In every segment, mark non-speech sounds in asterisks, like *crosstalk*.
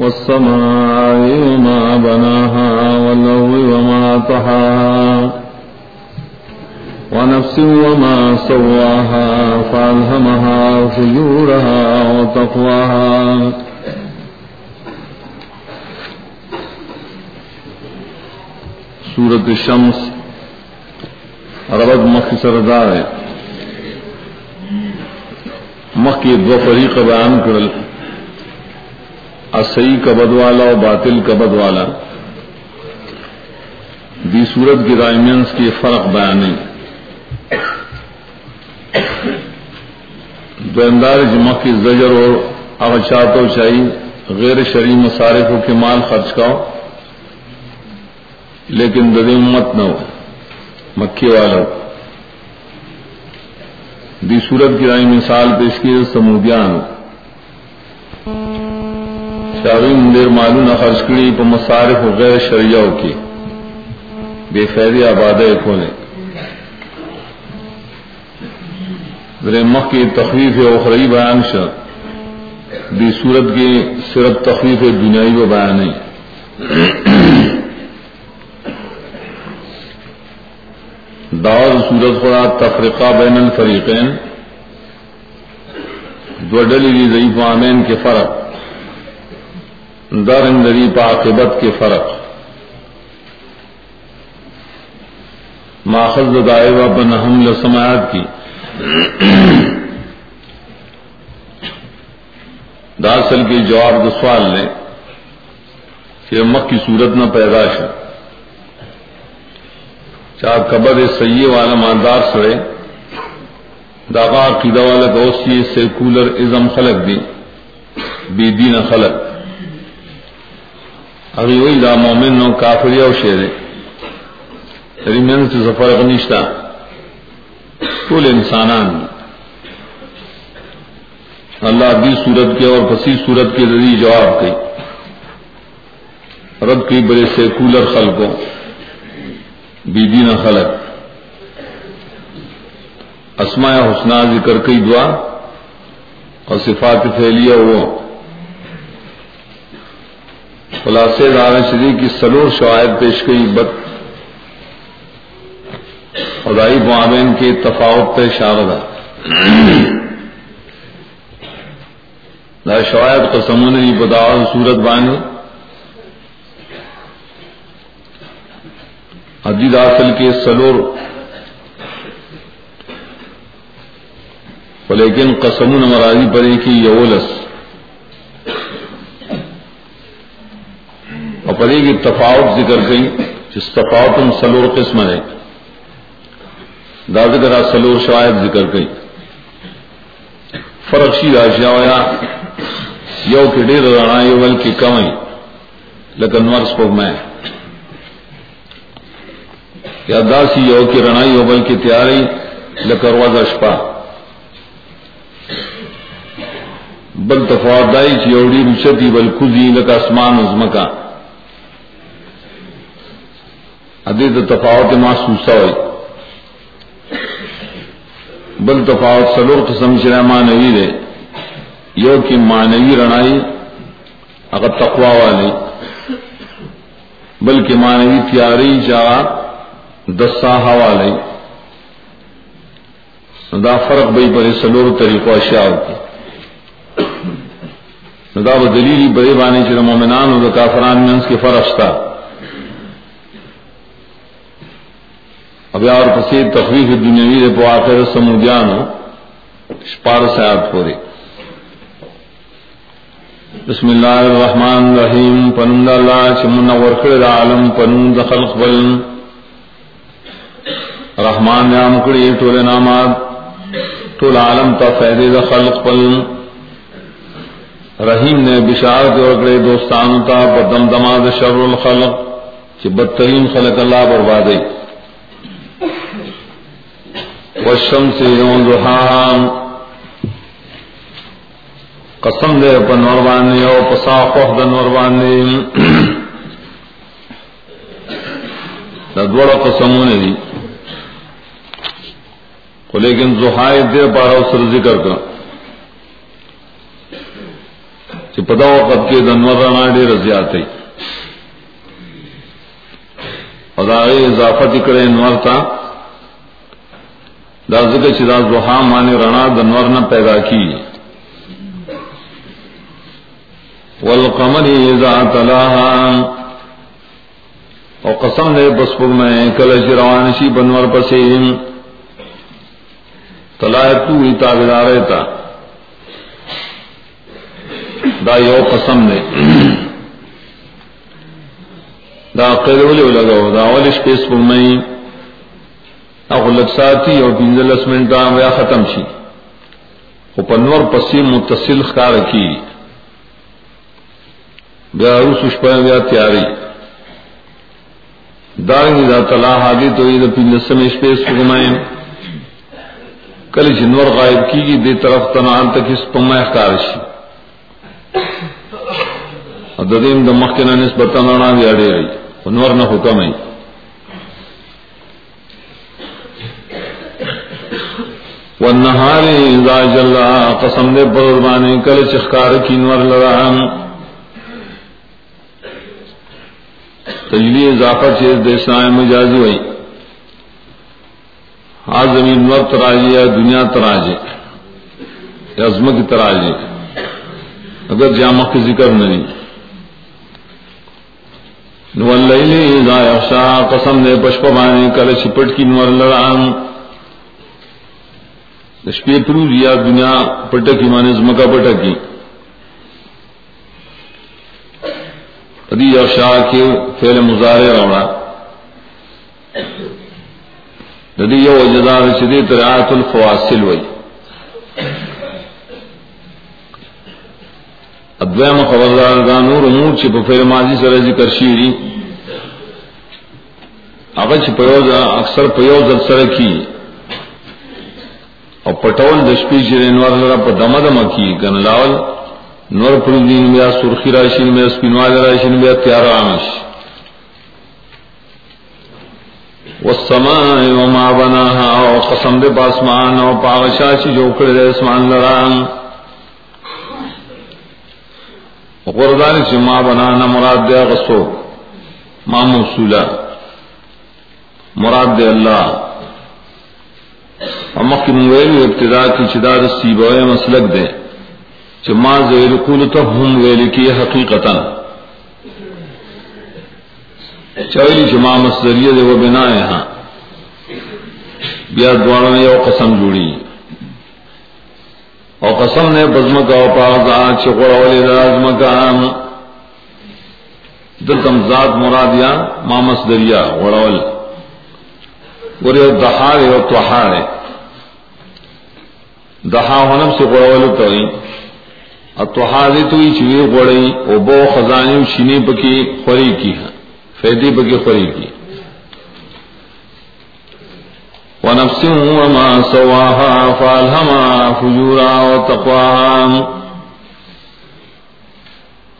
والسماء وما بناها والأرض وما طحاها ونفس وما سواها فألهمها فجورها وتقواها سورة الشمس ربط مخي سردار مخی دو فریق بیان کرل۔ اصحی کبد والا اور باطل کبد والا دی صورت کی رائمنس کی فرق بیان دوندار جمع کی زجر اور اغشات و چاہی غیر شرعی مصارفوں کے مال خرچ کا لیکن دد امت نہ ہو۔ مکھی والا دی صورت کی رائی مثال پیش کی سمودیان۔ شاغی مندر معلوم نہ خرچ کری تو مصارف و غیر شریعوں کی بے فیدی آباد کھولے مخ کی تخفیف اخرئی بیان شر دی صورت کی صرف تخفیف دنیائی و بیان نہیں دعوت سورت خدا تفریقہ بین الفریقین. دوڈلی ضعیف عامین کے فرق. در اندری عاقبت کے فرق. ماخذ دائبہ بن حمل سماعت کی. داسل کے جواب دو سوال نے کہ مک کی صورت نہ پیداش ہے چاہ قبر سی والا ماندار سڑے داغا عقیدہ والا گوسی سیکولر ازم خلق دی. بی دین خلق. ابھی وہی دا مومن نو کافری او شیرے تری من سے فرق نشتا کل انسانان اللہ دی صورت کے اور پسی صورت کے ذریعے جواب کی رب کی بڑے سیکولر خلقوں بی دین خلق اسماء حسنا ذکر کئی دعا اور صفات پھیلیا وہ خلاصے دار شری کی سلور شواہد پیش کئی بد خدائی معاون کے تفاوت پہ شاردا شواہد قسموں نے بداور صورت بانی حدید اصل کے سلور لیکن قسم مرادی پڑے کی یولس اور پڑے کی تفاوت ذکر گئی جس تفاوت سلور قسم ہے داد کرا سلور شاید ذکر گئی فرق سی راشیا ہوا یو کے ڈیر رانا یو بل کی کمئی لیکن مرس کو میں۔ یا داسی یو کی رنائی ہو بل کی تیاری لکرواز اشپا۔ بل تفادائی چی اوڑی رچتی بل کزی، لکا اسمان ازمکا ادیت تفاوت محسوسا ہوئی۔ بل تفاوت سلور قسم چرا مانوی دے۔ یو کی مانوی رنائی اگر تقوا والی۔ بلکہ مانوی تیاری چاہ دسا حوالے دا فرق بھائی بڑے سلور طریقوں اشیاء کی دا وہ دلیلی بڑے بانے چر مومنان اور کافران میں اس کے فرق تھا اب اور پسی تخویف دنیاوی پو آخر سمودیان پار سیاد پورے۔ بسم اللہ الرحمن الرحیم پنند اللہ چمن ورکڑ عالم پنند خلق بلن رحمان نام کڑی ٹول نامات، ٹول عالم تا فیدے دا خلق پل رحیم نے بشارت اور دوستان تا بدم دماد شر الخلق کہ بدترین خلق اللہ بربادی برباد وشم سے قسم دے پنور بانے او پسا خوف دنور بانے دوڑا قسموں نے دی. لیکن زہائے دے پارا سر ذکر کر. کہ پدا وقت کے دنور رانا ڈیر زیادہ ادارے اضافت کرے انور تھا داز کے چراز زحا مانے رنا دنور نہ پیدا کی والقمر اذا تلاها. او قسم دے بس پور میں کل روان شی بنور پسیم تلایتو ہی تابدار رہتا دا یو قسم دے دا قیدولی لگو دا اول شپیس فرمائی اخو لگ ساتی او پینزل اسمنٹا ویا ختم شي. خو پنور پسی متصل خکار کی بیا روس شپا بیا تیاری دارنگی دا طلاح آگی تو یہ دا پینزل شپیس فرمائی کل جنور غائب کی گی دے طرف تنان تک اس پمہ اخکار شي. ددیم د مخکنه نسبت نه دی اړې نور نه حکم ای والنهار اذا جلا قسم دے پر باندې کله چخکار کی نور لرام تجلی اضافه چې د اسلام مجازي وای ها زمین نور تراجی یا دنیا تراجی۔ یا عظمت کی تراجی۔ اگر جامع کی ذکر نہیں۔ نو اللیل اذا یغشا، قسم دے پشپ باندې کله چپټ کی نور لرام د شپې پرو یا دنیا پټ کی معنی زمکا پټ کی ادي یغشا کې فعل مضارع راوړا د دې یو جزاء چې دې ترات الفواصل وای ادویم خبردار دا نور امور چې په فعل ماضی سره ذکر شي دي. هغه چې په یو اکثر په یو ځل سره کی او پټول د شپې چې نور لره په دمه دمه کی ګنلاول نور پر دین بیا سرخی راشي بیا سپینوال راشي بیا تیار آمش والسماء وما بناها، او قسم دې پاسمان او پاغشا چې جوړ کړل اسمان لران. غردان چې ما بنانا مراد دی غسو ما موصولا مراد دی الله. امکه ویل ابتدا کی چې دا مسلک دی چې ما زویل کول ته هم ویل کی حقیقتا۔ چویلی چې ما مصدریه دی و بنا ہے ہاں۔ بیا دوانو یو قسم جوړی او قسم نے بزم کا او پاز آ پاغا چکوڑی رازم کا دلتم ذات مرادیا مامس دریا غڑول اور گورے دہار اور توہار ہے دہا ہونم سے غڑول تو اتوہاری تو چوی غڑی او بو خزانی چینی پکی خوری کی فیدی پکی خوری کی. ونفس وما سواها فالهما فجورا وتقواها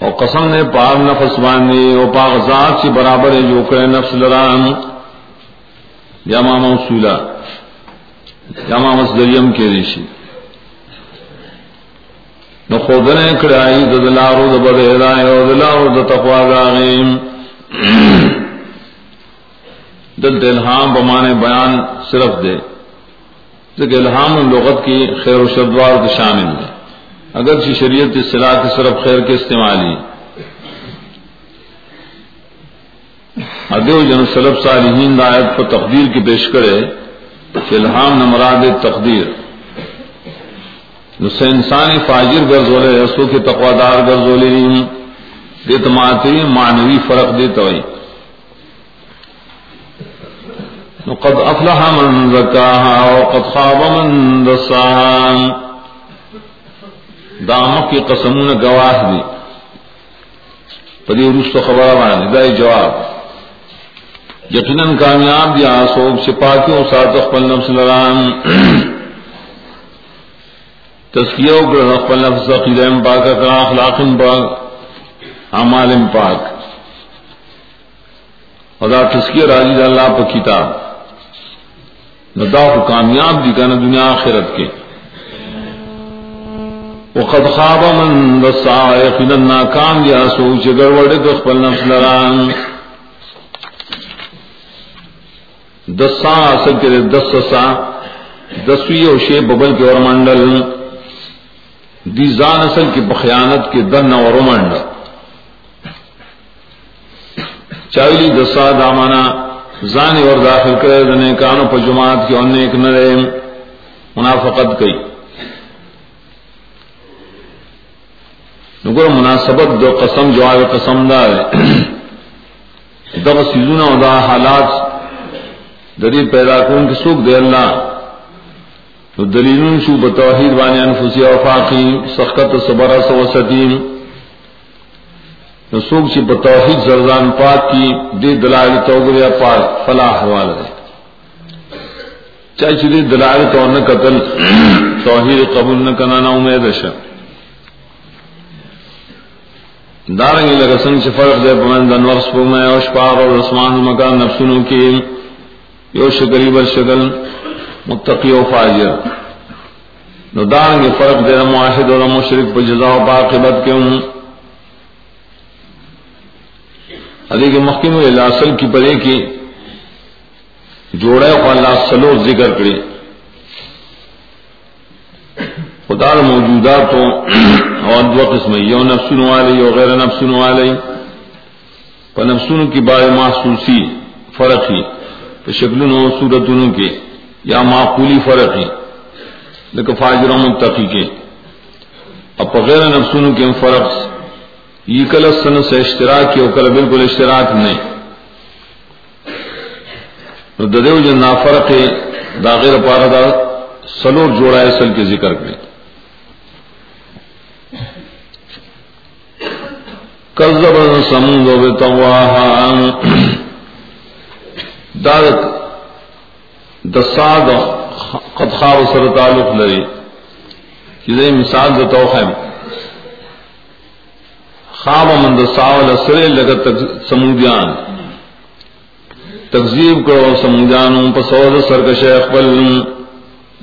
او قسم نے پاک نفس باندھے، او پاک ذات سے برابر ہے جو کہ نفس لرام یا ماما موصولا یا ماما مصدریم کے ریشی. نو خودنے کڑائی دلارو د دبر ہدایت او دلارو د تقوا داغیم دل الہام بمانے بیان صرف دے۔ کہ الہام لغت کی خیر و شدوار کے شامل ہے اگر کی شریعت اصلاح کی صرف خیر کے استعمال ہی ادیو جن سلب صالحین دایت پر تقدیر کی پیش کرے۔ کہ الہام نمراد تقدیر۔ نسے انسانی فاجر گرزولے رسو کے تقوادار گرزولے دے تماتی معنوی فرق دیتا ہوئی۔ قد افلح من زکاها وقد خاب من دساها دامک کی قسمون گواہ دی۔ پدی روس تو خبر آنے دائی جواب۔ یقیناً کامیاب دیا سوک سپاکیوں ساتھ اخبر نفس لران۔ تسکیوں کر اخبر نفس قیدہ پاک کا اخلاق پاک عمال پاک خدا تسکیہ راجی اللہ پا کتاب۔ ندا کو کامیاب دی کنا دنیا آخرت کے۔ وقد خواب من دسا یقینا ناکام یا سوچ گڑبڑ د خپل نفس لران۔ دسا اصل کے دسسا، دسوی او شی ببل کے اور منڈل دی زان اصل کی بخیانت کے دن اور منڈل چاولی دسا دامانا زانی اور داخل کرے دنے کانو پا جماعت کی انہیں ایک نرے منافقت کئی. نگر مناسبت دو قسم جواب قسم دا ہے. دغ سیزونا و دا حالات دری پیدا کون کی سوک دے اللہ. تو دلیلون شو بتوحید بانی انفسی و فاقی سخت صبر سو ستیم نو سوک چی بتوحید زرزان پاک کی دی دلائل توگر پاک فلاح حوال دے چاہی چی دی دلائل تو قتل *clears throat* توحید قبول نکنا نا امید شک دارنگی لگا سنگ چی فرق دے پمند انور سپو میں او شپاغ اور اسمان مکان نفسنو کی یو شکری بر شکل. متقی و فاجر۔ نو دارنگی فرق دے معاہد اور مشرک پا جزا و باقبت کے ہوں حدیق مخیم و الاصل کی پرے کی جوڑے خواہ اللہ سلو ذکر کرے۔ خدا موجودات اور دو قسم یو نفسن والے یو غیر نفسن والے پر نفسن کی بارے محسوسی فرق ہی تو شکل و صورتوں کے۔ یا معقولی فرق ہی لیکن فاجر متقی کے۔ اب غیر نفسن کے فرق یہ کل سن سے اشتراک کی اور کل بالکل اشتراک نہیں۔ ددیو جو نافرق ہے داغیر پارا دا سلور جوڑا اصل کے ذکر کریں کذب سمود بتواها *clears throat* دارت دساد قد خواب سر تعلق لري. چې مثال د توخم خواب من د ساول سره لګت سمودیان. تکذیب کرو سمودیانوں په سود سرکش خپل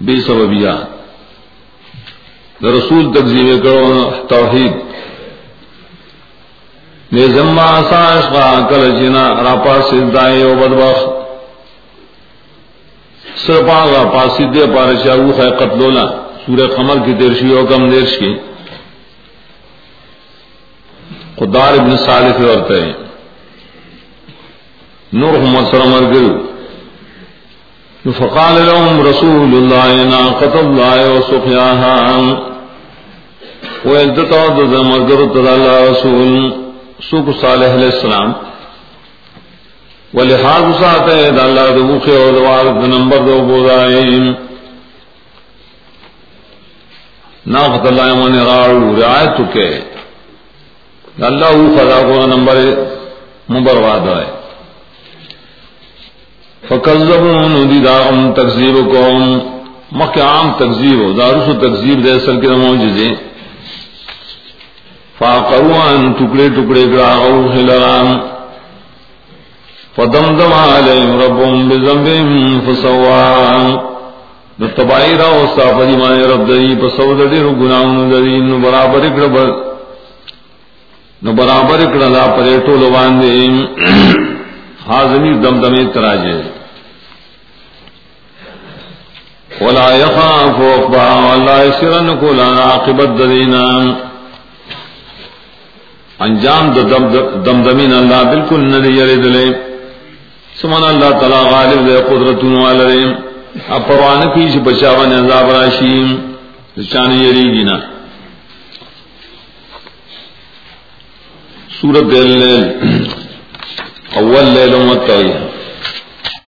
بے سببیا رسول تکذیب کرو توحید. زما ساش کا کل جنا راپا سدائے او بدبخ سرپا گا پاسی دے پار شاہو ہے قتلولا سورہ قمر کی درشی او کم دیرش کی خدار ابن صالح ورتے ہیں نور محمد سلام ارگل فقال لهم رسول الله ناقة الله وسقياها ويلتطع ذا مرقرة الله رسول سوک صالح علیہ السلام۔ ولحاظ ساتھ ہے، دا اللہ دو بخی اور دوار دا نمبر دو بودائیم ناقت اللہ من راڑو رعایت کے دا اللہ او خدا کو نمبر مبرواد ہے۔ فکذبون دی دا ام تکذیب کو مکہ عام تکذیب ہو دارس تکذیب دے اصل کے موجزیں فاقروان ٹکڑے ٹکڑے گراغو خلران فدمدم علیہم ربهم بزنبهم فسوان نو تبائی را وستا پدی مانے رب دری پسو دری رو گناہن دری نو برابر اکڑا بر نو برابر اکڑا لا پرے ٹولو باندے حاضمی دمدمی تراجے۔ ولا يخاف عقبا ولا يسرن كلنا عاقبت دینان انجام دمدمین اللہ بالکل نہ یری دلے۔ سمان اللہ تعالی غالب دے قدرت والے اب پروان کی چھ بچاون عذاب راشیم. چان یری گنا سورۃ اللیل. اول لیل متعیہ